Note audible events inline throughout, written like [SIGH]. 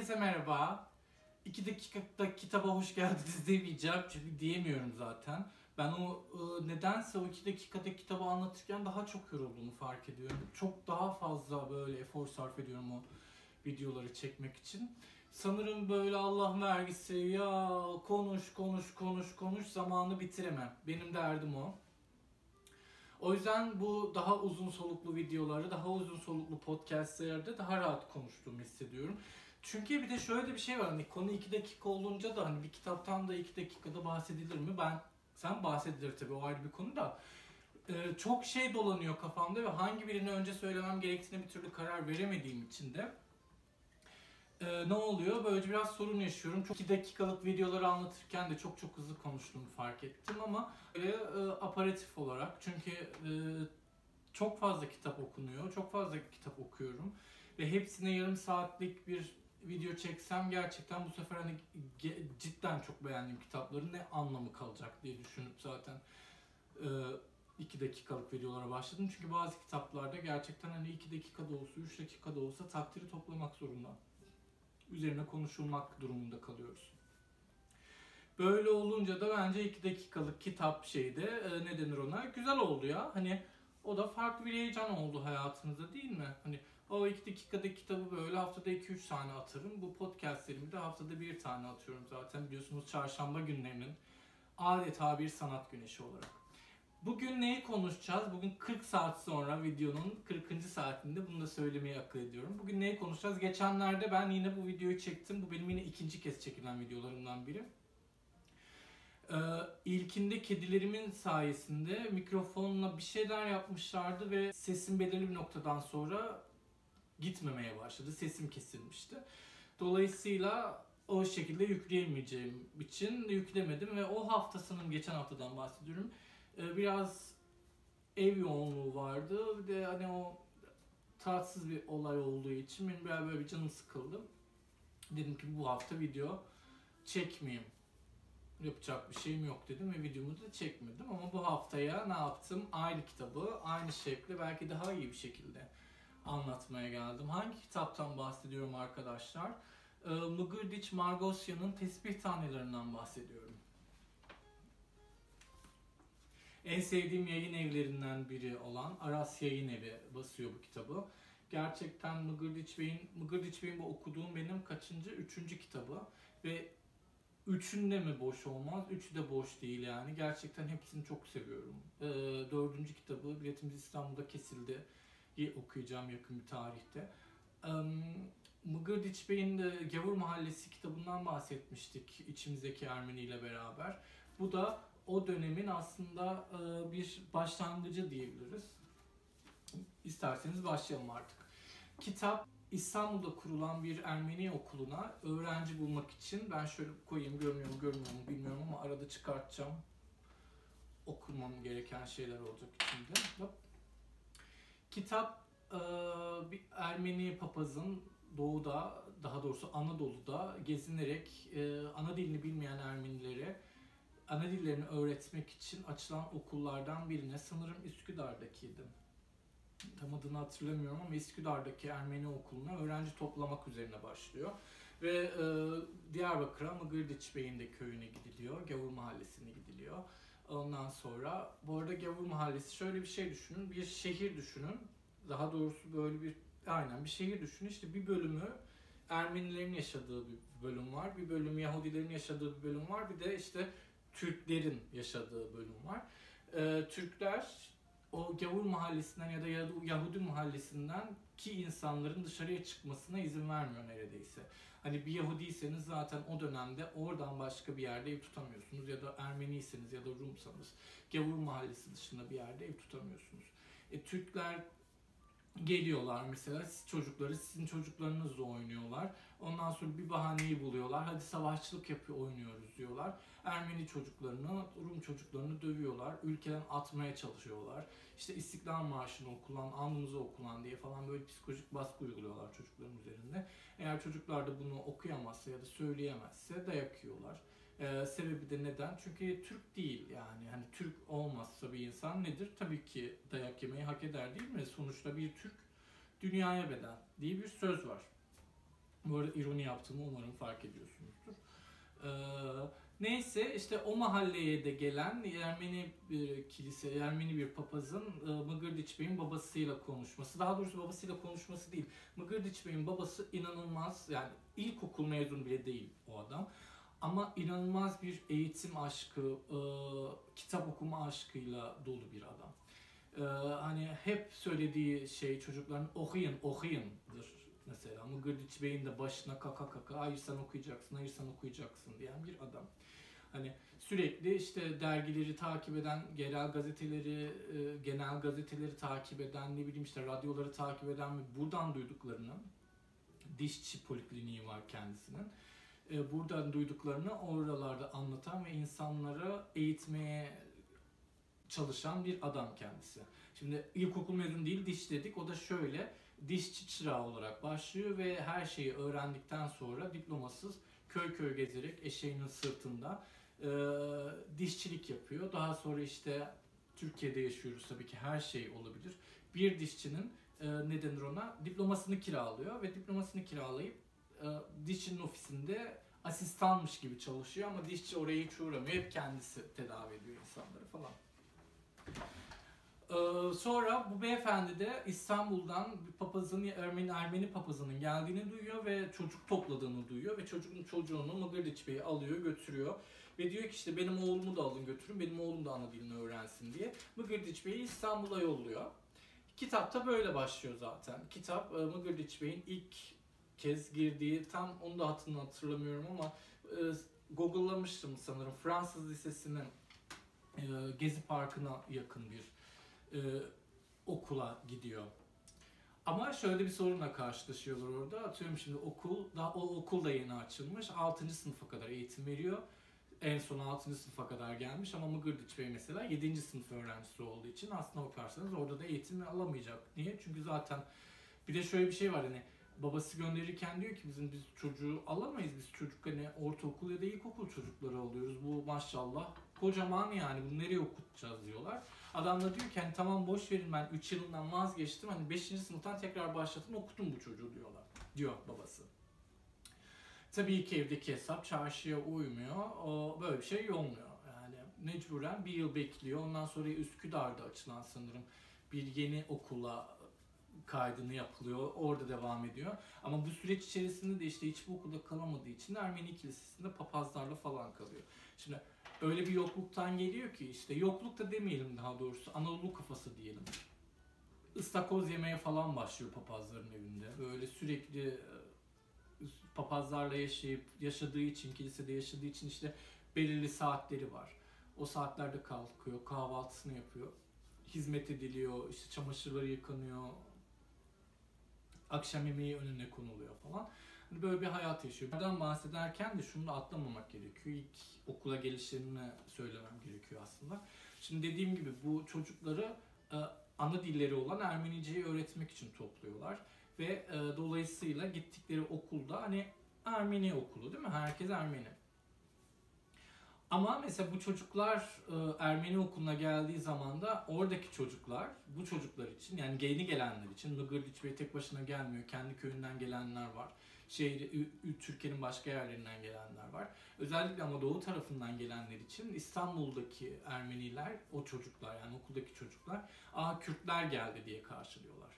Herkese merhaba. İki dakikada kitaba hoş geldiniz [LAUGHS] demeyeceğim çünkü diyemiyorum zaten. Ben o e, nedense o iki dakikada kitabı anlatırken daha çok yorulduğumu fark ediyorum. Çok daha fazla böyle efor sarf ediyorum o videoları çekmek için. Sanırım böyle Allah vergisi ya konuş konuş konuş konuş zamanı bitiremem. Benim derdim o. O yüzden bu daha uzun soluklu videoları, daha uzun soluklu podcastlerde daha rahat konuştuğumu hissediyorum. Çünkü bir de şöyle de bir şey var. Hani konu 2 dakika olunca da hani bir kitaptan da 2 dakikada bahsedilir mi? Ben sen bahsedilir tabii o ayrı bir konu da. Ee, çok şey dolanıyor kafamda ve hangi birini önce söylemem gerektiğine bir türlü karar veremediğim için de e, ne oluyor? Böylece biraz sorun yaşıyorum. Çok 2 dakikalık videoları anlatırken de çok çok hızlı konuştuğumu fark ettim ama böyle e, aparatif olarak çünkü e, çok fazla kitap okunuyor. Çok fazla kitap okuyorum ve hepsine yarım saatlik bir video çeksem gerçekten bu sefer hani cidden çok beğendiğim kitapların ne anlamı kalacak diye düşünüp zaten 2 e, dakikalık videolara başladım. Çünkü bazı kitaplarda gerçekten hani 2 dakikada olsa, 3 dakikada olsa takdiri toplamak zorunda. Üzerine konuşulmak durumunda kalıyoruz. Böyle olunca da bence 2 dakikalık kitap şeyde e, ne denir ona güzel oldu ya. Hani o da farklı bir heyecan oldu hayatımızda değil mi? Hani o 2 dakikada kitabı böyle haftada 2-3 tane atarım. Bu podcastlerimi de haftada bir tane atıyorum zaten biliyorsunuz çarşamba günlerinin adeta bir sanat güneşi olarak. Bugün neyi konuşacağız? Bugün 40 saat sonra videonun 40. saatinde bunu da söylemeyi akıl ediyorum. Bugün neyi konuşacağız? Geçenlerde ben yine bu videoyu çektim. Bu benim yine ikinci kez çekilen videolarımdan biri. Ee, ilkinde kedilerimin sayesinde mikrofonla bir şeyler yapmışlardı ve sesim belirli bir noktadan sonra gitmemeye başladı. Sesim kesilmişti. Dolayısıyla o şekilde yükleyemeyeceğim için yüklemedim ve o haftasının geçen haftadan bahsediyorum. Ee, biraz ev yoğunluğu vardı. Bir de hani o tatsız bir olay olduğu için benim biraz böyle bir canım sıkıldı. Dedim ki bu hafta video çekmeyeyim. Yapacak bir şeyim yok dedim ve videomu da çekmedim. Ama bu haftaya ne yaptım? Aynı kitabı aynı şekilde belki daha iyi bir şekilde anlatmaya geldim. Hangi kitaptan bahsediyorum arkadaşlar? Ee, Mugurdiç Margosya'nın Tesbih Tanelerinden bahsediyorum. En sevdiğim yayın evlerinden biri olan Aras Yayın Evi basıyor bu kitabı. Gerçekten Mıgırdiç Bey'in, Mıgırdiç Bey'in bu okuduğum benim kaçıncı? Üçüncü kitabı. Ve üçünde mi boş olmaz? Üçü de boş değil yani. Gerçekten hepsini çok seviyorum. Ee, dördüncü kitabı Biletimiz İstanbul'da kesildi. Okuyacağım yakın bir tarihte. Mıgırdiç Bey'in de Gavur Mahallesi kitabından bahsetmiştik içimizdeki Ermeni ile beraber. Bu da o dönemin aslında e, bir başlangıcı diyebiliriz. İsterseniz başlayalım artık. Kitap İstanbul'da kurulan bir Ermeni okuluna öğrenci bulmak için ben şöyle koyayım görmüyor mu görmüyor mu bilmiyorum ama arada çıkartacağım. Okumam gereken şeyler olacak içinde. Hop. Kitap e, bir Ermeni papazın doğuda daha doğrusu Anadolu'da gezinerek e, ana dilini bilmeyen Ermenilere ana dillerini öğretmek için açılan okullardan birine sanırım Üsküdar'dakiydi. Tam adını hatırlamıyorum ama Üsküdar'daki Ermeni okuluna öğrenci toplamak üzerine başlıyor. Ve e, Diyarbakır'a Mıgırdiç Bey'in de köyüne gidiliyor. Gavur Mahallesi'ne gidiliyor. Ondan sonra bu arada Gavur Mahallesi şöyle bir şey düşünün. Bir şehir düşünün. Daha doğrusu böyle bir aynen bir şehir düşünün. İşte bir bölümü Ermenilerin yaşadığı bir bölüm var. Bir bölüm Yahudilerin yaşadığı bir bölüm var. Bir de işte Türklerin yaşadığı bölüm var. Ee, Türkler o gavur mahallesinden ya da Yahudi mahallesinden ki insanların dışarıya çıkmasına izin vermiyor neredeyse. Hani bir Yahudiyseniz zaten o dönemde oradan başka bir yerde ev tutamıyorsunuz ya da Ermeniyseniz ya da Rumsanız gavur mahallesi dışında bir yerde ev tutamıyorsunuz. E, Türkler geliyorlar mesela siz çocukları sizin çocuklarınızla oynuyorlar. Ondan sonra bir bahaneyi buluyorlar. Hadi savaşçılık yapıyor oynuyoruz diyorlar. Ermeni çocuklarını, Rum çocuklarını dövüyorlar. Ülkeden atmaya çalışıyorlar. İşte İstiklal Marşı'nı okulan, andımızı okulan diye falan böyle psikolojik baskı uyguluyorlar çocukların üzerinde. Eğer çocuklar da bunu okuyamazsa ya da söyleyemezse dayak yiyorlar. Ee, sebebi de neden? Çünkü Türk değil yani. Hani Türk olmazsa bir insan nedir? Tabii ki dayak yemeyi hak eder değil mi? Sonuçta bir Türk dünyaya beden diye bir söz var. Bu arada ironi yaptığımı umarım fark ediyorsunuzdur. Ee, neyse işte o mahalleye de gelen Ermeni bir kilise, Ermeni bir papazın e, Mıgırdiç Bey'in babasıyla konuşması. Daha doğrusu babasıyla konuşması değil. Mıgırdiç Bey'in babası inanılmaz yani ilkokul mezun bile değil o adam. Ama inanılmaz bir eğitim aşkı, e, kitap okuma aşkıyla dolu bir adam. E, hani hep söylediği şey çocukların okuyun, okuyundur mesela. Mıgırdiç Bey'in de başına kaka kaka hayır sen okuyacaksın, hayır sen okuyacaksın diyen bir adam. Hani sürekli işte dergileri takip eden, genel gazeteleri, e, genel gazeteleri takip eden, ne bileyim işte radyoları takip eden ve buradan duyduklarını, dişçi polikliniği var kendisinin. E, buradan duyduklarını oralarda anlatan ve insanlara eğitmeye çalışan bir adam kendisi. Şimdi ilkokul mezun değil diş dedik. O da şöyle dişçi çırağı olarak başlıyor ve her şeyi öğrendikten sonra diplomasız köy köy gezerek eşeğinin sırtında e, dişçilik yapıyor. Daha sonra işte Türkiye'de yaşıyoruz tabii ki her şey olabilir. Bir dişçinin e, ne denir ona diplomasını kiralıyor ve diplomasını kiralayıp dişçinin ofisinde asistanmış gibi çalışıyor ama dişçi oraya hiç uğramıyor. Hep kendisi tedavi ediyor insanları falan. Ee, sonra bu beyefendi de İstanbul'dan bir papazın, Ermeni, Ermeni papazının geldiğini duyuyor ve çocuk topladığını duyuyor ve çocuğun çocuğunu Mıgırdiç Bey'e alıyor götürüyor ve diyor ki işte benim oğlumu da alın götürün benim oğlum da ana dilini öğrensin diye Mıgırdiç Bey'i İstanbul'a yolluyor. Kitap da böyle başlıyor zaten. Kitap e, Mıgırdiç Bey'in ilk kez girdiği tam onu da hatırını hatırlamıyorum ama e, Google'lamıştım sanırım Fransız Lisesi'nin e, Gezi Parkı'na yakın bir e, okula gidiyor. Ama şöyle bir sorunla karşılaşıyorlar orada. Atıyorum şimdi okul, daha o okul da yeni açılmış. 6. sınıfa kadar eğitim veriyor. En son 6. sınıfa kadar gelmiş ama Mıgırdiç Bey mesela 7. sınıf öğrencisi olduğu için aslında bakarsanız orada da eğitim alamayacak. Niye? Çünkü zaten bir de şöyle bir şey var hani babası gönderirken diyor ki bizim biz çocuğu alamayız biz çocuk hani ortaokul ya da ilkokul çocukları alıyoruz bu maşallah kocaman yani bunu nereye okutacağız diyorlar. Adam da diyor ki hani tamam boş verin ben 3 yılından vazgeçtim hani 5. sınıftan tekrar başlatın okutun bu çocuğu diyorlar diyor babası. Tabii ki evdeki hesap çarşıya uymuyor. O böyle bir şey olmuyor. Yani mecburen bir yıl bekliyor. Ondan sonra Üsküdar'da açılan sanırım bir yeni okula kaydını yapılıyor. Orada devam ediyor. Ama bu süreç içerisinde de işte hiçbir okulda kalamadığı için Ermeni kilisesinde papazlarla falan kalıyor. Şimdi öyle bir yokluktan geliyor ki işte yokluk da demeyelim daha doğrusu Anadolu kafası diyelim. Istakoz yemeye falan başlıyor papazların evinde. Böyle sürekli e, papazlarla yaşayıp yaşadığı için, kilisede yaşadığı için işte belirli saatleri var. O saatlerde kalkıyor, kahvaltısını yapıyor. Hizmet ediliyor, işte çamaşırları yıkanıyor, akşam yemeği önüne konuluyor falan. Hani böyle bir hayat yaşıyor. Buradan bahsederken de şunu da atlamamak gerekiyor. İlk okula gelişlerini söylemem gerekiyor aslında. Şimdi dediğim gibi bu çocukları e, ana dilleri olan Ermeniceyi öğretmek için topluyorlar. Ve e, dolayısıyla gittikleri okulda hani Ermeni okulu değil mi? Herkes Ermeni. Ama mesela bu çocuklar e, Ermeni okuluna geldiği zaman da oradaki çocuklar bu çocuklar için yani yeni gelenler için Mıgırdiç Bey tek başına gelmiyor. Kendi köyünden gelenler var. Şehri, Türkiye'nin başka yerlerinden gelenler var. Özellikle ama doğu tarafından gelenler için İstanbul'daki Ermeniler, o çocuklar yani okuldaki çocuklar, aa Kürtler geldi diye karşılıyorlar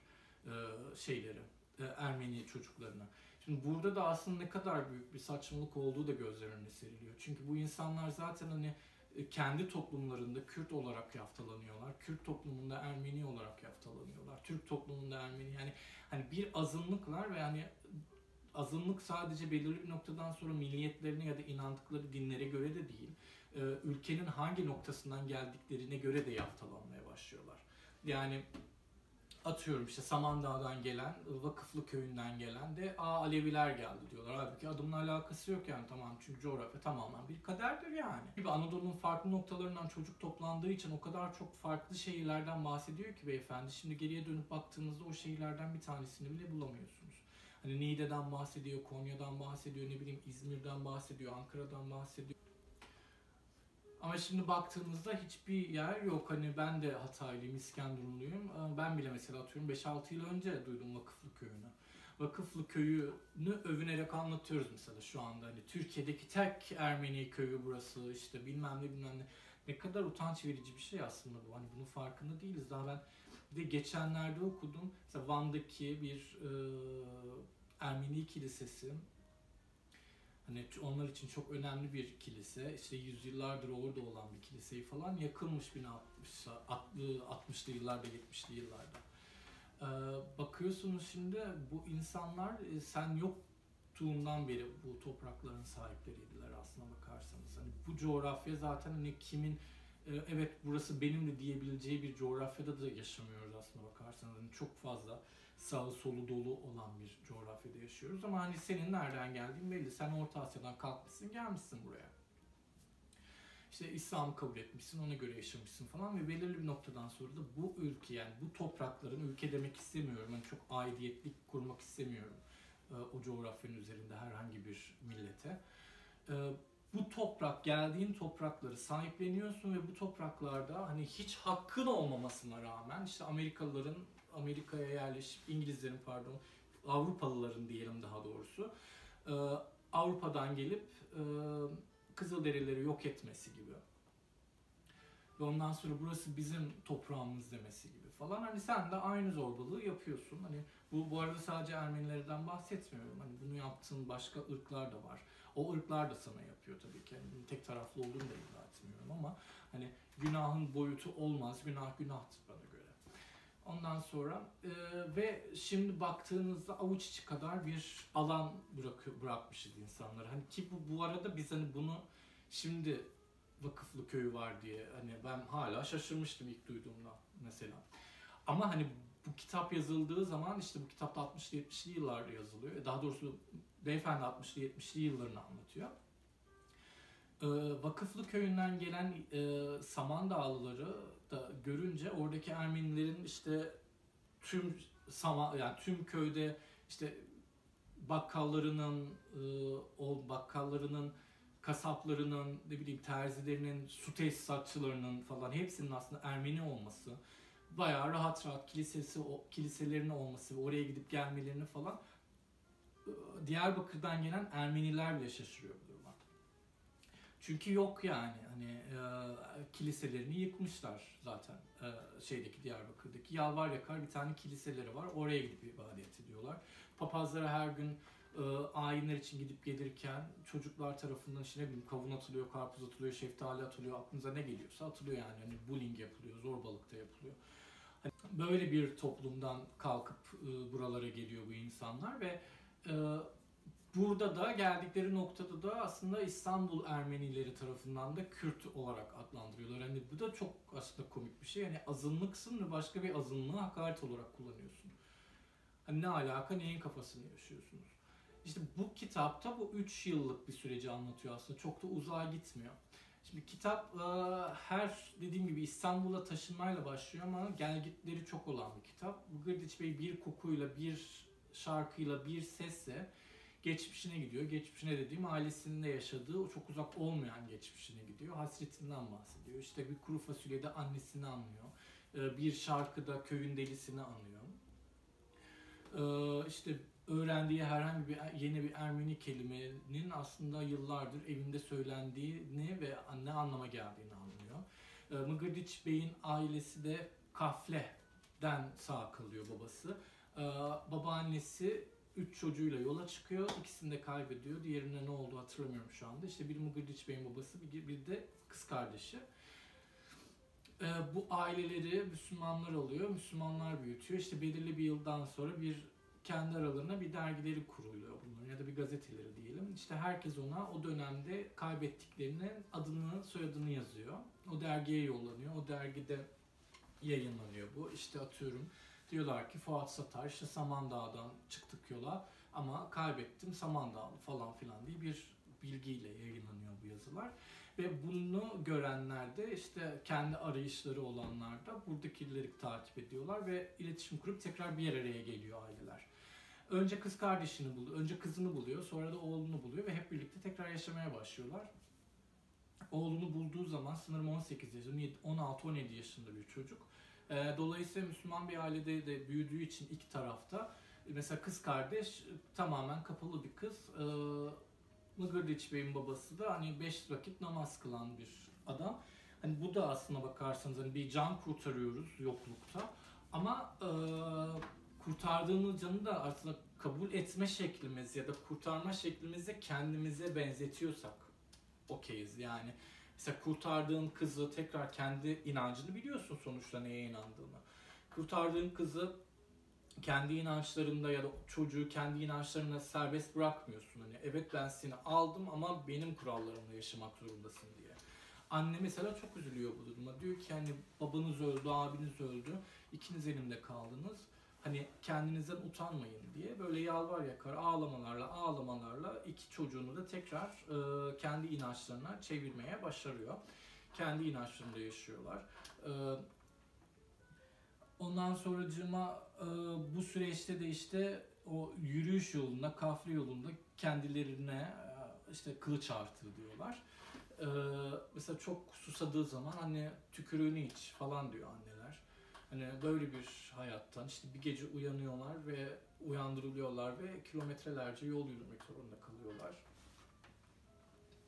e, şeyleri, e, Ermeni çocuklarını. Şimdi burada da aslında ne kadar büyük bir saçmalık olduğu da gözler önüne seriliyor. Çünkü bu insanlar zaten hani e, kendi toplumlarında Kürt olarak yaftalanıyorlar. Kürt toplumunda Ermeni olarak yaftalanıyorlar. Türk toplumunda Ermeni yani hani bir azınlıklar ve yani azınlık sadece belirli bir noktadan sonra milliyetlerine ya da inandıkları dinlere göre de değil, e, ülkenin hangi noktasından geldiklerine göre de yaftalanmaya başlıyorlar. Yani atıyorum işte Samandağ'dan gelen, Vakıflı köyünden gelen de Aa Aleviler geldi diyorlar. Halbuki adımla alakası yok yani tamam çünkü coğrafya tamamen bir kaderdir yani. Gibi Anadolu'nun farklı noktalarından çocuk toplandığı için o kadar çok farklı şehirlerden bahsediyor ki beyefendi. Şimdi geriye dönüp baktığınızda o şehirlerden bir tanesini bile bulamıyorsunuz. Hani Niğde'den bahsediyor, Konya'dan bahsediyor, ne bileyim İzmir'den bahsediyor, Ankara'dan bahsediyor. Ama şimdi baktığımızda hiçbir yer yok. Hani ben de Hataylıyım, İskenderunluyum. Ee, ben bile mesela atıyorum 5-6 yıl önce duydum Vakıflı Köyü'nü. Vakıflı köyünü övünerek anlatıyoruz mesela şu anda. Hani Türkiye'deki tek Ermeni köyü burası işte bilmem ne bilmem ne. Ne kadar utanç verici bir şey aslında bu. Hani bunun farkında değiliz. Daha ben bir de geçenlerde okudum. Mesela Van'daki bir e, Ermeni kilisesi. Hani onlar için çok önemli bir kilise. İşte yüzyıllardır orada olan bir kiliseyi falan yakılmış 60'lı yıllarda 70'li yıllarda. Ee, bakıyorsunuz şimdi bu insanlar e, sen yoktuğundan beri bu toprakların sahipleriydiler aslına bakarsanız. Hani bu coğrafya zaten hani kimin e, evet burası benim de diyebileceği bir coğrafyada da yaşamıyoruz aslına bakarsanız. Yani çok fazla sağı solu dolu olan bir coğrafyada yaşıyoruz ama hani senin nereden geldiğin belli. Sen Orta Asya'dan kalkmışsın gelmişsin buraya. İşte İslam'ı kabul etmişsin, ona göre yaşamışsın falan ve belirli bir noktadan sonra da bu ülke yani bu toprakların ülke demek istemiyorum. Yani çok aidiyetlik kurmak istemiyorum e, o coğrafyanın üzerinde herhangi bir millete. Bu toprak, geldiğin toprakları sahipleniyorsun ve bu topraklarda hani hiç hakkın olmamasına rağmen işte Amerikalıların Amerika'ya yerleşip İngilizlerin pardon Avrupalıların diyelim daha doğrusu e, Avrupa'dan gelip e, Kızılderilileri yok etmesi gibi. Ve ondan sonra burası bizim toprağımız demesi gibi falan. Hani sen de aynı zorbalığı yapıyorsun. Hani bu bu arada sadece Ermenilerden bahsetmiyorum. Hani bunu yaptığın başka ırklar da var. O ırklar da sana yapıyor tabii ki. Yani tek taraflı olduğunu da iddia etmiyorum ama hani günahın boyutu olmaz. Günah günahtır bana göre. Ondan sonra e, ve şimdi baktığınızda avuç içi kadar bir alan bırak, bırakmışız insanlara. Hani ki bu bu arada biz hani bunu şimdi vakıflı köyü var diye hani ben hala şaşırmıştım ilk duyduğumda mesela. Ama hani bu kitap yazıldığı zaman işte bu kitapta 60'lı 70'li yıllarda yazılıyor. E, daha doğrusu beyefendi 60'lı 70'li yıllarını anlatıyor. Ee, Vakıflı köyünden gelen e, Samandağlıları da görünce oradaki Ermenilerin işte tüm sama yani tüm köyde işte bakkallarının e, o bakkallarının kasaplarının ne bileyim terzilerinin su tesisatçılarının falan hepsinin aslında Ermeni olması bayağı rahat rahat kilisesi o kiliselerin olması ve oraya gidip gelmelerini falan Diyarbakır'dan gelen Ermeniler bile şaşırıyor bu duruma. Çünkü yok yani hani e, kiliselerini yıkmışlar zaten e, şeydeki Diyarbakır'daki yalvar yakar bir tane kiliseleri var oraya gidip ibadet ediyorlar. Papazlara her gün e, ayinler için gidip gelirken çocuklar tarafından işte ne bileyim kavun atılıyor, karpuz atılıyor, şeftali atılıyor aklınıza ne geliyorsa atılıyor yani hani bullying yapılıyor, zorbalık da yapılıyor. Hani böyle bir toplumdan kalkıp e, buralara geliyor bu insanlar ve burada da geldikleri noktada da aslında İstanbul Ermenileri tarafından da Kürt olarak adlandırıyorlar. Hani bu da çok aslında komik bir şey. Yani azınlıksın ve başka bir azınlığı hakaret olarak kullanıyorsun. Hani ne alaka neyin kafasını yaşıyorsunuz? İşte bu kitapta bu 3 yıllık bir süreci anlatıyor aslında. Çok da uzağa gitmiyor. Şimdi kitap her dediğim gibi İstanbul'a taşınmayla başlıyor ama gelgitleri çok olan bir kitap. Bu Gırdiç Bey bir kokuyla, bir şarkıyla, bir sesle geçmişine gidiyor. Geçmişine dediğim ailesinin de yaşadığı o çok uzak olmayan geçmişine gidiyor. Hasretinden bahsediyor. İşte bir kuru fasulyede annesini anlıyor. Bir şarkıda köyün delisini anlıyor. İşte öğrendiği herhangi bir yeni bir Ermeni kelimenin aslında yıllardır evinde söylendiğini ve ne anlama geldiğini anlıyor. E, Mıgırdiç Bey'in ailesi de Kafle'den sağ kalıyor babası. E, babaannesi üç çocuğuyla yola çıkıyor. İkisini de kaybediyor. Diğerine ne oldu hatırlamıyorum şu anda. İşte bir Mıgırdiç Bey'in babası, bir, de kız kardeşi. E, bu aileleri Müslümanlar alıyor. Müslümanlar büyütüyor. İşte belirli bir yıldan sonra bir kendi aralarına bir dergileri kuruluyor bunların ya da bir gazeteleri diyelim. İşte herkes ona o dönemde kaybettiklerinin adını, soyadını yazıyor. O dergiye yollanıyor. O dergide yayınlanıyor bu. İşte atıyorum diyorlar ki Fuat Satar işte Samandağ'dan çıktık yola ama kaybettim Samandağlı falan filan diye bir bilgiyle yayınlanıyor bu yazılar. Ve bunu görenler de işte kendi arayışları olanlar da buradakileri takip ediyorlar ve iletişim kurup tekrar bir araya geliyor aileler. Önce kız kardeşini buluyor, önce kızını buluyor, sonra da oğlunu buluyor ve hep birlikte tekrar yaşamaya başlıyorlar. Oğlunu bulduğu zaman sanırım 18 yaşında, 16-17 yaşında bir çocuk. Dolayısıyla Müslüman bir ailede de büyüdüğü için iki tarafta mesela kız kardeş tamamen kapalı bir kız. Ee, Mıgırdiç Bey'in babası da hani beş vakit namaz kılan bir adam. Hani bu da aslına bakarsanız hani bir can kurtarıyoruz yoklukta. Ama e, kurtardığımız canı da aslında kabul etme şeklimiz ya da kurtarma şeklimizi kendimize benzetiyorsak okeyiz. Yani mesela kurtardığın kızı tekrar kendi inancını biliyorsun sonuçta neye inandığını. Kurtardığın kızı kendi inançlarında ya da çocuğu kendi inançlarına serbest bırakmıyorsun. Hani evet ben seni aldım ama benim kurallarımla yaşamak zorundasın diye. Anne mesela çok üzülüyor bu duruma. Diyor ki hani babanız öldü, abiniz öldü. ikiniz elimde kaldınız. Hani kendinizden utanmayın diye böyle yalvar yakar ağlamalarla ağlamalarla iki çocuğunu da tekrar e, kendi inançlarına çevirmeye başarıyor. Kendi inançlarında yaşıyorlar. E, ondan sonracığıma e, bu süreçte de işte o yürüyüş yolunda, kafri yolunda kendilerine e, işte kılıç artığı diyorlar. E, mesela çok susadığı zaman hani tükürüğünü iç falan diyor anneler. Hani böyle bir hayattan işte bir gece uyanıyorlar ve uyandırılıyorlar ve kilometrelerce yol yürümek zorunda kalıyorlar.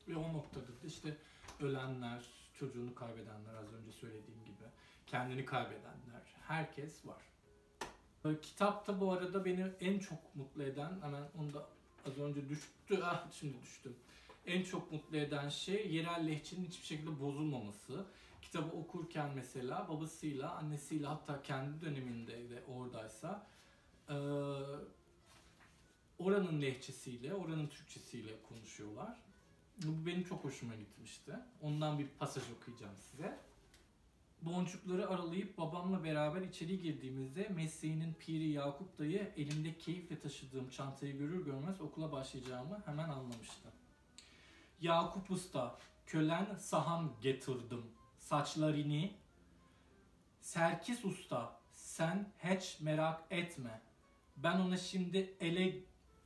Ve o noktada da işte ölenler, çocuğunu kaybedenler az önce söylediğim gibi, kendini kaybedenler, herkes var. Kitapta bu arada beni en çok mutlu eden, hemen onu da az önce düştü, [LAUGHS] ah şimdi düştüm. En çok mutlu eden şey yerel lehçenin hiçbir şekilde bozulmaması. Kitabı okurken mesela babasıyla, annesiyle hatta kendi döneminde de oradaysa e, oranın lehçesiyle, oranın Türkçesiyle konuşuyorlar. Bu benim çok hoşuma gitmişti. Ondan bir pasaj okuyacağım size. Boncukları aralayıp babamla beraber içeri girdiğimizde mesleğinin piri Yakup dayı elimde keyifle taşıdığım çantayı görür görmez okula başlayacağımı hemen anlamıştı. Yakup Usta, kölen sahan getirdim. Saçlarını Serkis Usta, sen hiç merak etme. Ben ona şimdi ele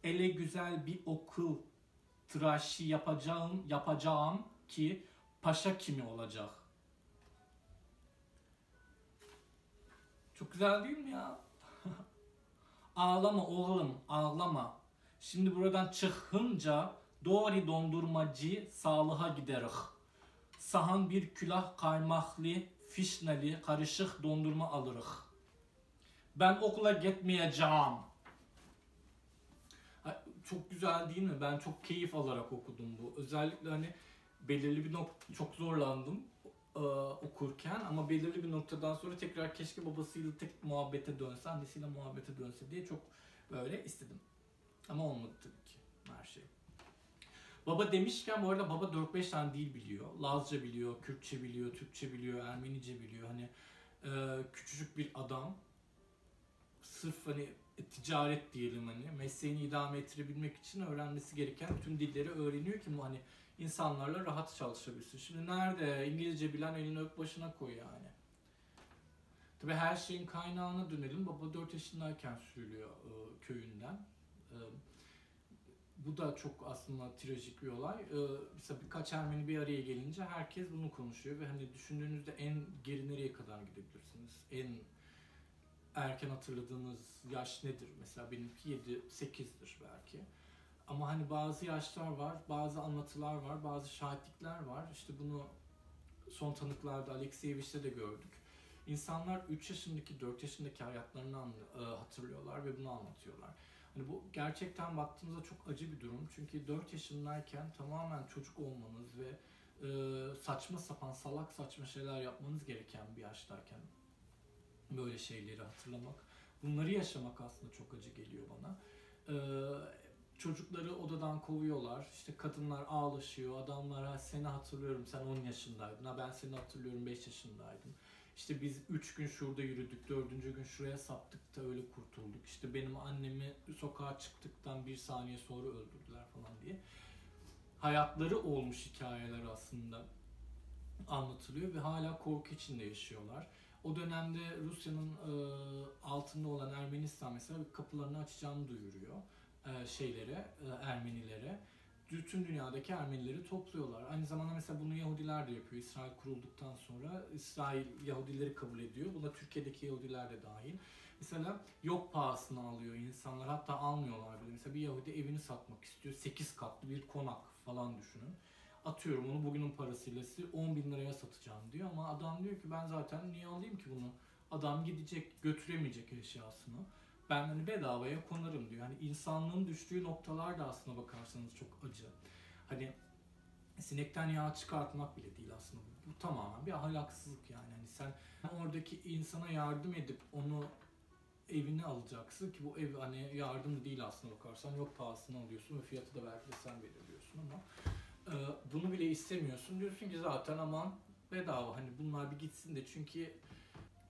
ele güzel bir okul tıraşı yapacağım yapacağım ki paşa kimi olacak. Çok güzel değil mi ya? [LAUGHS] ağlama oğlum ağlama. Şimdi buradan çıkınca doğru dondurmacı sağlığa giderik. Sahan bir külah kaymaklı, fişneli, karışık dondurma alırık. Ben okula gitmeyeceğim. Çok güzel değil mi? Ben çok keyif alarak okudum bu. Özellikle hani belirli bir nokta çok zorlandım e, okurken ama belirli bir noktadan sonra tekrar keşke babasıyla tek muhabbete dönse, annesiyle muhabbete dönse diye çok böyle istedim. Ama olmadı tabii ki her şey. Baba demişken bu arada baba 4-5 tane dil biliyor. Lazca biliyor, Kürtçe biliyor, Türkçe biliyor, Ermenice biliyor. Hani e, küçücük bir adam. Sırf hani ticaret diyelim hani mesleğini idame ettirebilmek için öğrenmesi gereken bütün dilleri öğreniyor ki bu hani insanlarla rahat çalışabilsin. Şimdi nerede İngilizce bilen elini öp başına koy yani. Tabi her şeyin kaynağına dönelim. Baba 4 yaşındayken sürülüyor e, köyünden. E, bu da çok aslında trajik bir olay. E, mesela birkaç Ermeni bir araya gelince herkes bunu konuşuyor ve hani düşündüğünüzde en geri nereye kadar gidebilirsiniz? En erken hatırladığınız yaş nedir? Mesela benimki 7-8'dir belki. Ama hani bazı yaşlar var, bazı anlatılar var, bazı şahitlikler var. İşte bunu son tanıklarda Alekseyeviç'te de gördük. İnsanlar 3 yaşındaki, 4 yaşındaki hayatlarını e, hatırlıyorlar ve bunu anlatıyorlar. Hani bu gerçekten baktığımızda çok acı bir durum. Çünkü 4 yaşındayken tamamen çocuk olmanız ve e, saçma sapan, salak saçma şeyler yapmanız gereken bir yaştayken böyle şeyleri hatırlamak, bunları yaşamak aslında çok acı geliyor bana. Ee, çocukları odadan kovuyorlar. İşte kadınlar ağlaşıyor. Adamlar "Ha, seni hatırlıyorum sen 10 yaşındaydın. Ha ben seni hatırlıyorum 5 yaşındaydım. İşte biz 3 gün şurada yürüdük. 4. gün şuraya saptık da öyle kurtulduk. İşte benim annemi sokağa çıktıktan bir saniye sonra öldürdüler falan diye. Hayatları olmuş hikayeler aslında anlatılıyor ve hala korku içinde yaşıyorlar. O dönemde Rusya'nın e, altında olan Ermenistan mesela kapılarını açacağını duyuruyor e, şeylere, e, Ermenilere. Bütün dünyadaki Ermenileri topluyorlar. Aynı zamanda mesela bunu Yahudiler de yapıyor. İsrail kurulduktan sonra İsrail Yahudileri kabul ediyor. Buna Türkiye'deki Yahudiler de dahil. Mesela yok pahasına alıyor insanlar. Hatta almıyorlar bile. Mesela bir Yahudi evini satmak istiyor. 8 katlı bir konak falan düşünün. Atıyorum onu bugünün parasıyla size 10 bin liraya satacağım diyor. Ama adam diyor ki ben zaten niye alayım ki bunu? Adam gidecek götüremeyecek eşyasını. Ben hani bedavaya konarım diyor. Hani insanlığın düştüğü noktalar da aslına bakarsanız çok acı. Hani sinekten yağ çıkartmak bile değil aslında. Bu, tamamen bir ahlaksızlık yani. Hani sen oradaki insana yardım edip onu evine alacaksın ki bu ev hani yardım değil aslında bakarsan yok pahasına alıyorsun ve fiyatı da belki de sen belirliyorsun ama e, bunu bile istemiyorsun diyorsun ki zaten aman bedava hani bunlar bir gitsin de çünkü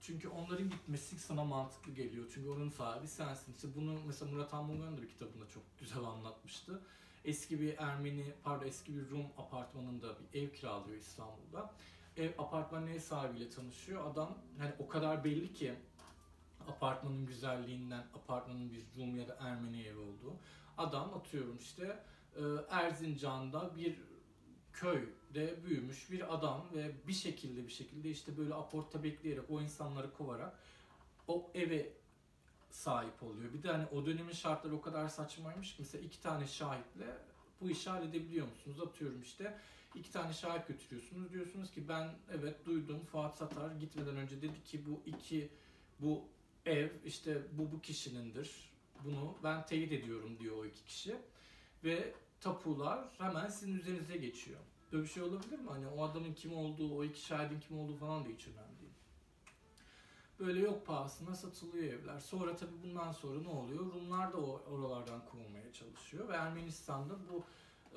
çünkü onların gitmesi sana mantıklı geliyor. Çünkü oranın sahibi sensin. İşte bunu mesela Murat Anmungan da bir kitabında çok güzel anlatmıştı. Eski bir Ermeni, pardon eski bir Rum apartmanında bir ev kiralıyor İstanbul'da. Ev apartmanın ev sahibiyle tanışıyor. Adam hani o kadar belli ki apartmanın güzelliğinden apartmanın bir Rum ya da Ermeni evi olduğu. Adam atıyorum işte e, Erzincan'da bir köyde büyümüş bir adam ve bir şekilde bir şekilde işte böyle aporta bekleyerek o insanları kovarak o eve sahip oluyor. Bir de hani o dönemin şartları o kadar saçmaymış ki mesela iki tane şahitle bu işi halledebiliyor musunuz? Atıyorum işte iki tane şahit götürüyorsunuz. Diyorsunuz ki ben evet duydum Fuat Satar gitmeden önce dedi ki bu iki bu ev işte bu bu kişinindir. Bunu ben teyit ediyorum diyor o iki kişi. Ve tapular hemen sizin üzerinize geçiyor. Böyle bir şey olabilir mi? Hani o adamın kim olduğu, o iki şahidin kim olduğu falan da hiç önemli değil. Böyle yok pahasına satılıyor evler. Sonra tabii bundan sonra ne oluyor? Rumlar da oralardan kovulmaya çalışıyor ve Ermenistan'da bu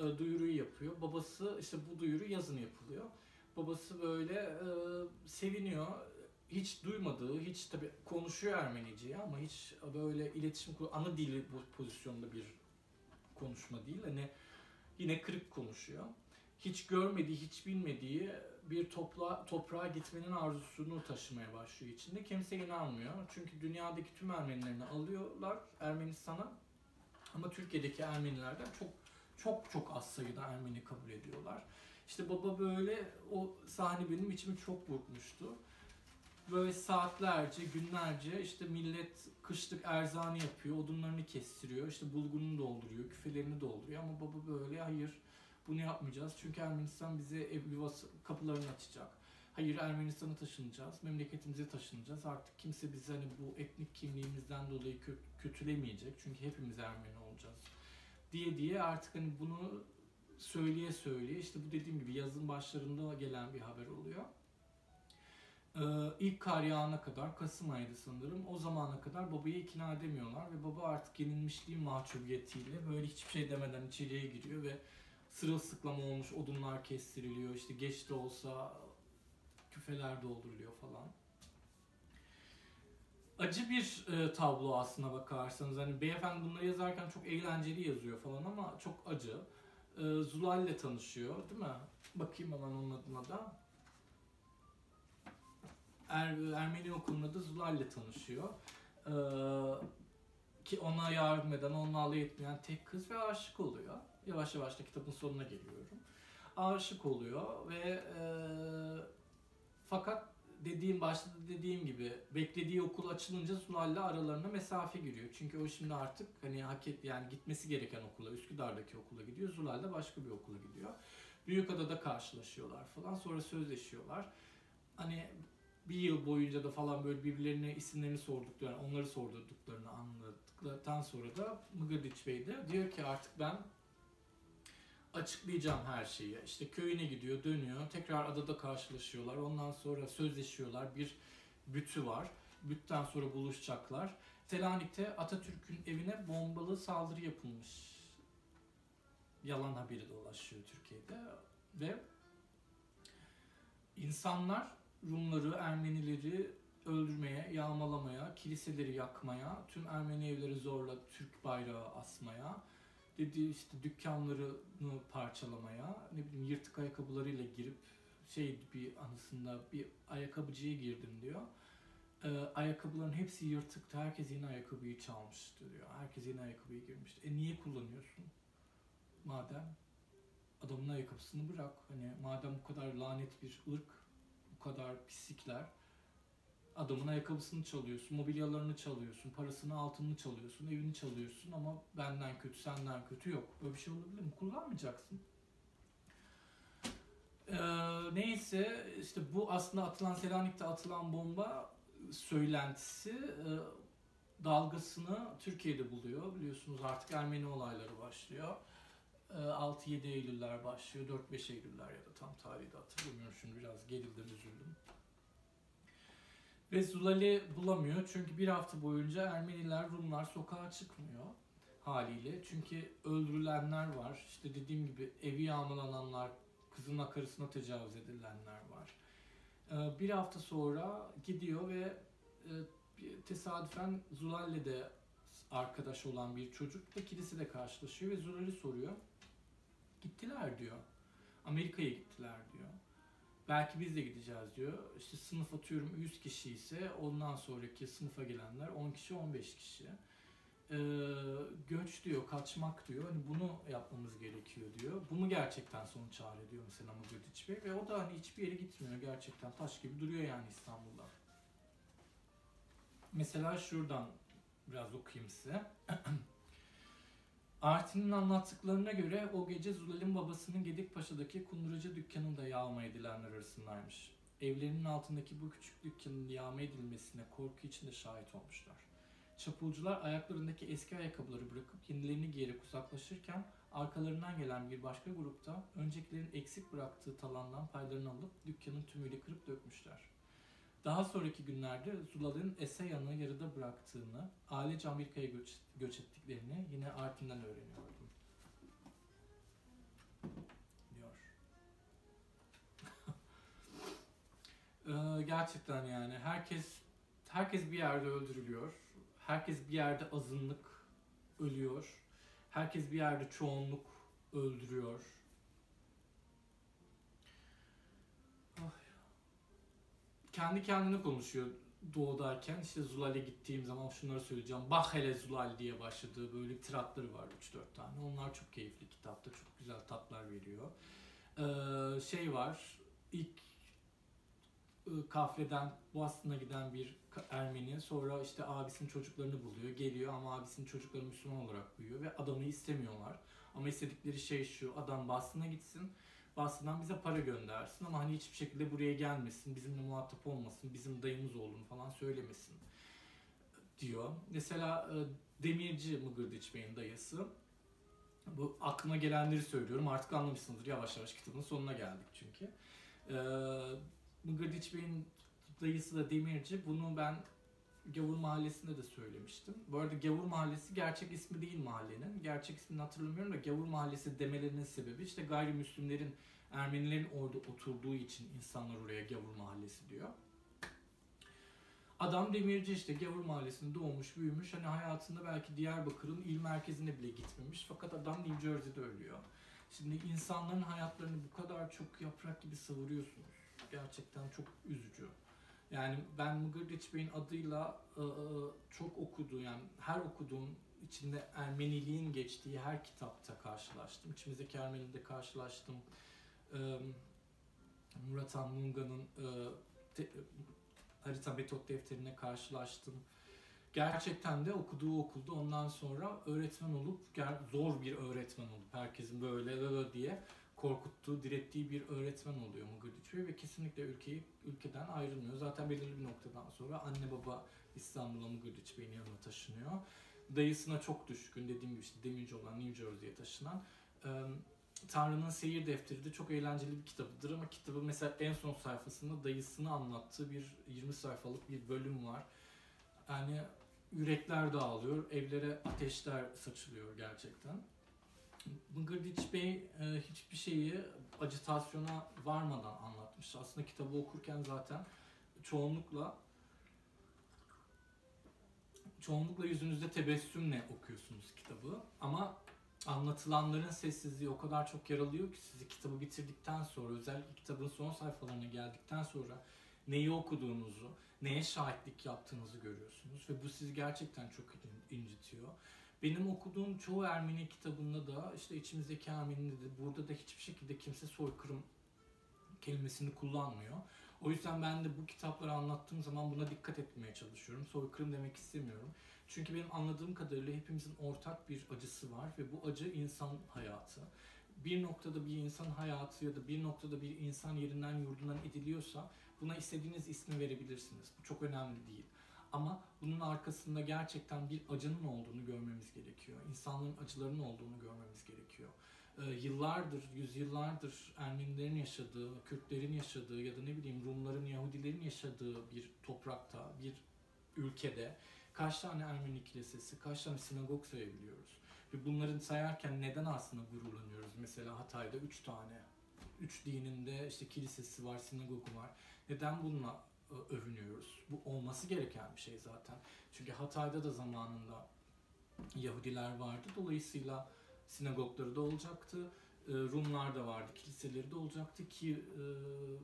e, duyuruyu yapıyor. Babası işte bu duyuru yazın yapılıyor. Babası böyle e, seviniyor. Hiç duymadığı, hiç tabii konuşuyor Ermenice'yi ama hiç böyle iletişim ana dili bu pozisyonda bir konuşma değil. Hani yine kırık konuşuyor. Hiç görmediği, hiç bilmediği bir topla, toprağa gitmenin arzusunu taşımaya başlıyor içinde. Kimse inanmıyor. Çünkü dünyadaki tüm Ermenilerini alıyorlar Ermenistan'a. Ama Türkiye'deki Ermenilerden çok çok çok az sayıda Ermeni kabul ediyorlar. İşte baba böyle o sahne benim içimi çok burkmuştu. Böyle saatlerce, günlerce işte millet kışlık erzanı yapıyor, odunlarını kestiriyor, işte bulgurunu dolduruyor, küfelerini dolduruyor ama baba böyle hayır bunu yapmayacağız çünkü Ermenistan bize ev yuvası kapılarını açacak. Hayır Ermenistan'a taşınacağız, memleketimize taşınacağız. Artık kimse bizi hani bu etnik kimliğimizden dolayı kö- kötülemeyecek çünkü hepimiz Ermeni olacağız diye diye artık hani bunu söyleye söyleye işte bu dediğim gibi yazın başlarında gelen bir haber oluyor. Ee, ilk kar yağana kadar Kasım ayıydı sanırım. O zamana kadar babayı ikna edemiyorlar ve baba artık yenilmişliğin mahcubiyetiyle böyle hiçbir şey demeden içeriye giriyor ve sırılsıklam olmuş odunlar kestiriliyor. İşte geç de olsa küfeler dolduruluyor falan. Acı bir e, tablo aslına bakarsanız. Hani beyefendi bunları yazarken çok eğlenceli yazıyor falan ama çok acı. E, Zulal ile tanışıyor değil mi? Bakayım hemen onun adına da. Er, Ermeni okulunda da Zulal ile tanışıyor. E, ki ona yardım eden, onunla alay etmeyen tek kız ve aşık oluyor. Yavaş yavaş da kitabın sonuna geliyorum. Aşık oluyor ve e, fakat dediğim başta da dediğim gibi beklediği okul açılınca Sunal'le aralarına mesafe giriyor. Çünkü o şimdi artık hani hak et, yani gitmesi gereken okula, Üsküdar'daki okula gidiyor. Zulal de başka bir okula gidiyor. Büyükada'da karşılaşıyorlar falan. Sonra sözleşiyorlar. Hani bir yıl boyunca da falan böyle birbirlerine isimlerini sorduklarını, onları sordurduklarını anladıktan sonra da Mıgırdiç Bey de diyor ki artık ben açıklayacağım her şeyi. İşte köyüne gidiyor, dönüyor. Tekrar adada karşılaşıyorlar. Ondan sonra sözleşiyorlar. Bir bütü var. Bütten sonra buluşacaklar. Selanik'te Atatürk'ün evine bombalı saldırı yapılmış. Yalan haberi dolaşıyor Türkiye'de. Ve insanlar Rumları, Ermenileri öldürmeye, yağmalamaya, kiliseleri yakmaya, tüm Ermeni evleri zorla Türk bayrağı asmaya, dediği işte dükkanlarını parçalamaya, ne bileyim yırtık ayakkabılarıyla girip şey bir anısında bir ayakkabıcıya girdim diyor. Ee, ayakkabıların hepsi yırtıktı. Herkes yeni ayakkabıyı çalmıştı diyor. Herkes yeni ayakkabıyı girmişti. E niye kullanıyorsun? Madem adamın ayakkabısını bırak. Hani madem bu kadar lanet bir ırk, bu kadar pislikler Adamın ayakkabısını çalıyorsun, mobilyalarını çalıyorsun, parasını, altınını çalıyorsun, evini çalıyorsun ama benden kötü, senden kötü yok. Böyle bir şey olabilir mi? Kullanmayacaksın. Ee, neyse işte bu aslında atılan Selanik'te atılan bomba söylentisi e, dalgasını Türkiye'de buluyor. Biliyorsunuz artık Ermeni olayları başlıyor. E, 6-7 Eylüller başlıyor. 4-5 Eylüller ya da tam tarihi de hatırlamıyorum. Şimdi biraz gerildim, üzüldüm. Ve Zulali bulamıyor. Çünkü bir hafta boyunca Ermeniler, Rumlar sokağa çıkmıyor haliyle. Çünkü öldürülenler var. İşte dediğim gibi evi yağmalananlar, kızın karısına tecavüz edilenler var. Ee, bir hafta sonra gidiyor ve e, tesadüfen Zulal'le arkadaş olan bir çocuk da kilisede karşılaşıyor ve Zulal'i soruyor. Gittiler diyor. Amerika'ya gittiler diyor. Belki biz de gideceğiz diyor. İşte sınıf atıyorum 100 kişi ise ondan sonraki sınıfa gelenler 10 kişi 15 kişi. Ee, göç diyor, kaçmak diyor. Hani bunu yapmamız gerekiyor diyor. Bunu gerçekten sonuç çare diyor mesela Mugadiç Bey. Ve o da hani hiçbir yere gitmiyor gerçekten. Taş gibi duruyor yani İstanbul'da. Mesela şuradan biraz okuyayım size. [CLEARS THROAT] Artin'in anlattıklarına göre o gece Zulal'in babasının Gedikpaşa'daki kundurucu dükkanında yağma edilenler arasındaymış. Evlerinin altındaki bu küçük dükkanın yağma edilmesine korku içinde şahit olmuşlar. Çapulcular ayaklarındaki eski ayakkabıları bırakıp yenilerini giyerek uzaklaşırken arkalarından gelen bir başka grupta öncekilerin eksik bıraktığı talandan paylarını alıp dükkanın tümüyle kırıp dökmüşler. Daha sonraki günlerde Zulal'ın Eseyan'ı yarıda bıraktığını, ailece Amerika'ya göç, göç ettiklerini yine Artin'den öğreniyordum. Diyor. [LAUGHS] ee, gerçekten yani herkes herkes bir yerde öldürülüyor. Herkes bir yerde azınlık ölüyor. Herkes bir yerde çoğunluk öldürüyor. Kendi kendine konuşuyor doğudayken. İşte Zulal'e gittiğim zaman şunları söyleyeceğim. Bak hele Zulal diye başladığı böyle tiratları var 3-4 tane. Onlar çok keyifli kitapta. Çok güzel tatlar veriyor. Ee, şey var. İlk ıı, kafeden Boston'a giden bir Ermeni sonra işte abisinin çocuklarını buluyor. Geliyor ama abisinin çocukları Müslüman olarak büyüyor ve adamı istemiyorlar. Ama istedikleri şey şu adam Boston'a gitsin Boston'dan bize para göndersin ama hani hiçbir şekilde buraya gelmesin, bizimle muhatap olmasın, bizim dayımız olduğunu falan söylemesin diyor. Mesela e, Demirci Mıgırdiç Bey'in dayısı. Bu aklıma gelenleri söylüyorum. Artık anlamışsınızdır. Yavaş yavaş kitabın sonuna geldik çünkü. E, Mıgırdiç Bey'in dayısı da Demirci. Bunu ben Gavur Mahallesi'nde de söylemiştim. Bu arada Gavur Mahallesi gerçek ismi değil mahallenin. Gerçek ismini hatırlamıyorum da Gavur Mahallesi demelerinin sebebi işte gayrimüslimlerin, Ermenilerin orada oturduğu için insanlar oraya Gavur Mahallesi diyor. Adam demirci işte Gavur Mahallesi'nde doğmuş, büyümüş. Hani hayatında belki Diyarbakır'ın il merkezine bile gitmemiş. Fakat adam New Jersey'de ölüyor. Şimdi insanların hayatlarını bu kadar çok yaprak gibi savuruyorsunuz. Gerçekten çok üzücü. Yani ben Mugurdiç Bey'in adıyla ıı, ıı, çok okuduğum yani her okuduğum içinde Ermeniliğin geçtiği her kitapta karşılaştım. İçimizdeki Ermeni'de karşılaştım. Murat Anmunga'nın harita metot defterine karşılaştım. Gerçekten de okuduğu okulda ondan sonra öğretmen olup zor bir öğretmen olup herkesin böyle diye korkuttuğu, direttiği bir öğretmen oluyor Mugurdiç Bey ve kesinlikle ülkeyi ülkeden ayrılmıyor. Zaten belirli bir noktadan sonra anne baba İstanbul'a Mugurdiç Bey'in yanına taşınıyor. Dayısına çok düşkün, dediğim gibi işte demirci olan New Jersey'ye taşınan. Tanrı'nın Seyir Defteri de çok eğlenceli bir kitabıdır ama kitabı mesela en son sayfasında dayısını anlattığı bir 20 sayfalık bir bölüm var. Yani yürekler dağılıyor, evlere ateşler saçılıyor gerçekten. Mıgırdiç Bey e, hiçbir şeyi acitasyona varmadan anlatmış. Aslında kitabı okurken zaten çoğunlukla çoğunlukla yüzünüzde tebessümle okuyorsunuz kitabı. Ama anlatılanların sessizliği o kadar çok yaralıyor ki sizi kitabı bitirdikten sonra özellikle kitabın son sayfalarına geldikten sonra neyi okuduğunuzu, neye şahitlik yaptığınızı görüyorsunuz ve bu sizi gerçekten çok incitiyor. Benim okuduğum çoğu Ermeni kitabında da işte içimizdeki Ermeni'de de burada da hiçbir şekilde kimse soykırım kelimesini kullanmıyor. O yüzden ben de bu kitapları anlattığım zaman buna dikkat etmeye çalışıyorum. Soykırım demek istemiyorum. Çünkü benim anladığım kadarıyla hepimizin ortak bir acısı var ve bu acı insan hayatı. Bir noktada bir insan hayatı ya da bir noktada bir insan yerinden yurdundan ediliyorsa buna istediğiniz ismi verebilirsiniz. Bu çok önemli değil. Ama bunun arkasında gerçekten bir acının olduğunu görmemiz gerekiyor. İnsanların acılarının olduğunu görmemiz gerekiyor. Ee, yıllardır, yüzyıllardır Ermenilerin yaşadığı, Kürtlerin yaşadığı ya da ne bileyim Rumların, Yahudilerin yaşadığı bir toprakta, bir ülkede kaç tane Ermeni kilisesi, kaç tane sinagog sayabiliyoruz? Ve bunların sayarken neden aslında gururlanıyoruz? Mesela Hatay'da üç tane, üç dininde işte kilisesi var, sinagogu var. Neden bununla övünüyoruz? Bu olması gereken bir şey zaten. Çünkü Hatay'da da zamanında Yahudiler vardı. Dolayısıyla sinagogları da olacaktı. E, Rumlar da vardı, kiliseleri de olacaktı ki e,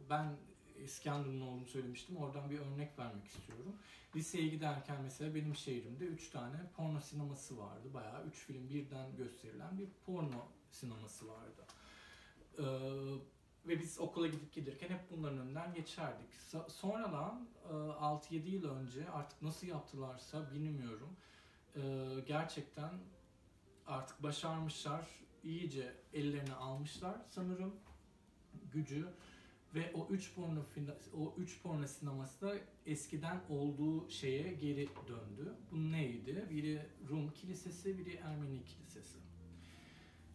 ben İskenderun olduğunu söylemiştim. Oradan bir örnek vermek istiyorum. Liseye giderken mesela benim şehrimde 3 tane porno sineması vardı. Bayağı 3 film birden gösterilen bir porno sineması vardı. Ee, ve biz okula gidip gelirken hep bunların önünden geçerdik. So- sonradan e, 6-7 yıl önce artık nasıl yaptılarsa bilmiyorum. E, gerçekten artık başarmışlar. iyice ellerine almışlar sanırım gücü ve o üç porno o üç porno sineması da eskiden olduğu şeye geri döndü. Bu neydi? Biri Rum kilisesi, biri Ermeni kilisesi.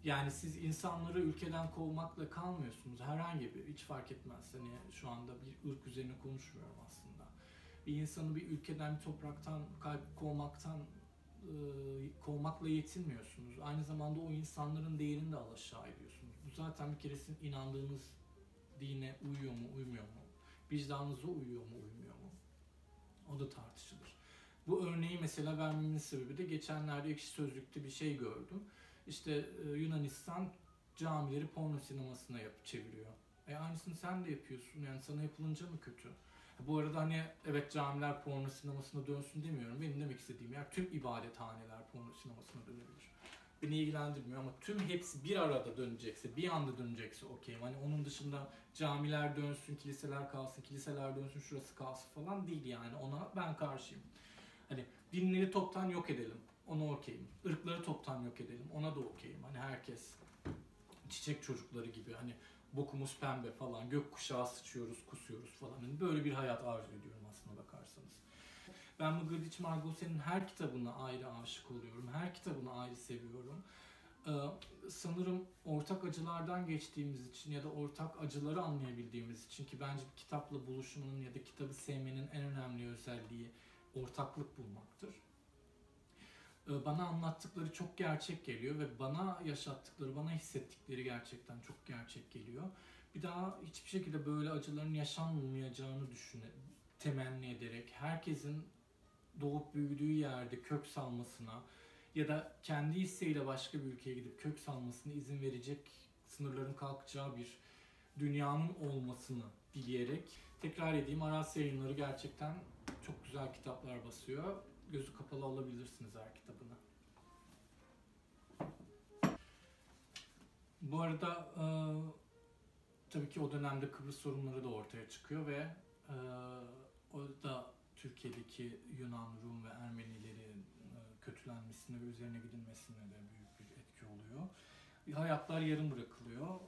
Yani siz insanları ülkeden kovmakla kalmıyorsunuz. Herhangi bir, hiç fark etmez. Hani şu anda bir ırk üzerine konuşmuyorum aslında. Bir insanı bir ülkeden, bir topraktan kayıp kovmaktan e, kovmakla yetinmiyorsunuz. Aynı zamanda o insanların değerini de alaşağı ediyorsunuz. Bu zaten bir kere sizin inandığınız dine uyuyor mu, uymuyor mu? Vicdanınıza uyuyor mu, uymuyor mu? O da tartışılır. Bu örneği mesela vermemin sebebi de geçenlerde ekşi sözlükte bir şey gördüm. İşte e, Yunanistan camileri porno sinemasına yap çeviriyor. E aynısını sen de yapıyorsun. Yani sana yapılınca mı kötü? Bu arada hani evet camiler porno sinemasına dönsün demiyorum. Benim demek istediğim yer tüm ibadethaneler porno sinemasına dönebilir. Beni ilgilendirmiyor ama tüm hepsi bir arada dönecekse, bir anda dönecekse okeyim. Hani onun dışında camiler dönsün, kiliseler kalsın, kiliseler dönsün, şurası kalsın falan değil yani. Ona ben karşıyım. Hani dinleri toptan yok edelim. Ona okeyim. Irkları toptan yok edelim. Ona da okeyim. Hani herkes çiçek çocukları gibi hani bokumuz pembe falan, gökkuşağı sıçıyoruz, kusuyoruz falan. Hani böyle bir hayat arzu ediyorum aslında bakarsanız. Ben Mıgırdiç Margose'nin her kitabına ayrı aşık oluyorum. Her kitabını ayrı seviyorum. Ee, sanırım ortak acılardan geçtiğimiz için ya da ortak acıları anlayabildiğimiz için ki bence kitapla buluşmanın ya da kitabı sevmenin en önemli özelliği ortaklık bulmaktır. Ee, bana anlattıkları çok gerçek geliyor ve bana yaşattıkları, bana hissettikleri gerçekten çok gerçek geliyor. Bir daha hiçbir şekilde böyle acıların yaşanmayacağını düşüne, temenni ederek herkesin doğup büyüdüğü yerde kök salmasına ya da kendi isteğiyle başka bir ülkeye gidip kök salmasına izin verecek sınırların kalkacağı bir dünyanın olmasını dileyerek tekrar edeyim Aras yayınları gerçekten çok güzel kitaplar basıyor. Gözü kapalı alabilirsiniz her kitabını. Bu arada e, tabii ki o dönemde Kıbrıs sorunları da ortaya çıkıyor ve e, o da Türkiye'deki Yunan, Rum ve Ermenilerin e, kötülenmesine ve üzerine gidilmesine de büyük bir etki oluyor. Hayatlar yarım bırakılıyor.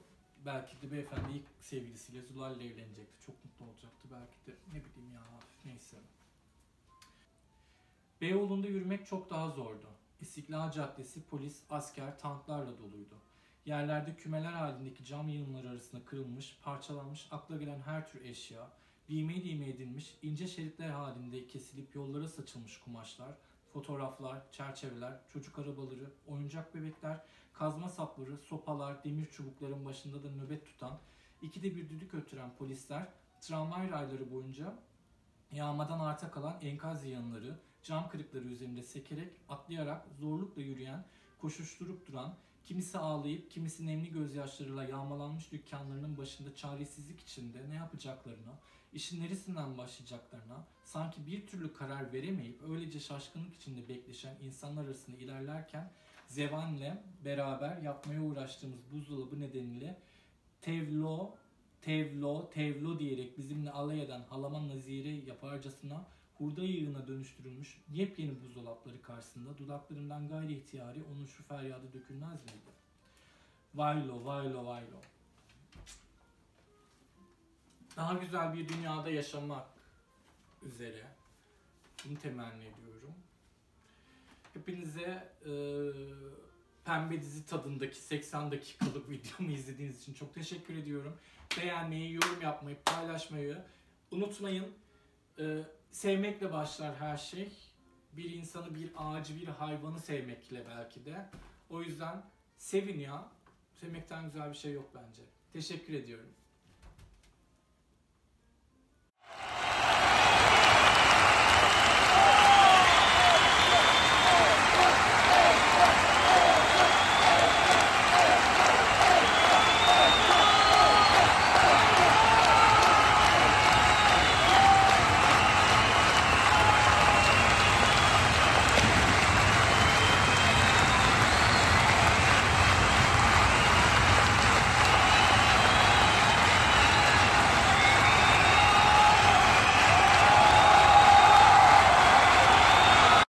Belki de beyefendi ilk sevgilisiyle Zulal'le evlenecekti. Çok mutlu olacaktı. Belki de ne bileyim ya neyse. Beyoğlu'nda yürümek çok daha zordu. İstiklal Caddesi polis, asker, tanklarla doluydu. Yerlerde kümeler halindeki cam yığınları arasında kırılmış, parçalanmış, akla gelen her tür eşya, Lime lime edilmiş, ince şeritler halinde kesilip yollara saçılmış kumaşlar, fotoğraflar, çerçeveler, çocuk arabaları, oyuncak bebekler, kazma sapları, sopalar, demir çubukların başında da nöbet tutan, ikide bir düdük öttüren polisler, tramvay rayları boyunca yağmadan arta kalan enkaz yığınları, cam kırıkları üzerinde sekerek, atlayarak, zorlukla yürüyen, koşuşturup duran, kimisi ağlayıp, kimisi nemli gözyaşlarıyla yağmalanmış dükkanlarının başında çaresizlik içinde ne yapacaklarını, işin neresinden başlayacaklarına, sanki bir türlü karar veremeyip öylece şaşkınlık içinde bekleşen insanlar arasında ilerlerken Zevan'le beraber yapmaya uğraştığımız buzdolabı nedeniyle Tevlo Tevlo, Tevlo diyerek bizimle alay eden halama nazire yaparcasına hurda yığına dönüştürülmüş yepyeni buzdolapları karşısında dudaklarımdan gayri ihtiyari onun şu feryadı dökülmez miydi? Vaylo, vaylo, vaylo. Daha güzel bir dünyada yaşamak üzere. Bunu temenni ediyorum. Hepinize e, pembe dizi tadındaki 80 dakikalık [LAUGHS] videomu izlediğiniz için çok teşekkür ediyorum. Beğenmeyi, yorum yapmayı, paylaşmayı unutmayın. E, sevmekle başlar her şey. Bir insanı, bir ağacı, bir hayvanı sevmekle belki de. O yüzden sevin ya. Sevmekten güzel bir şey yok bence. Teşekkür ediyorum.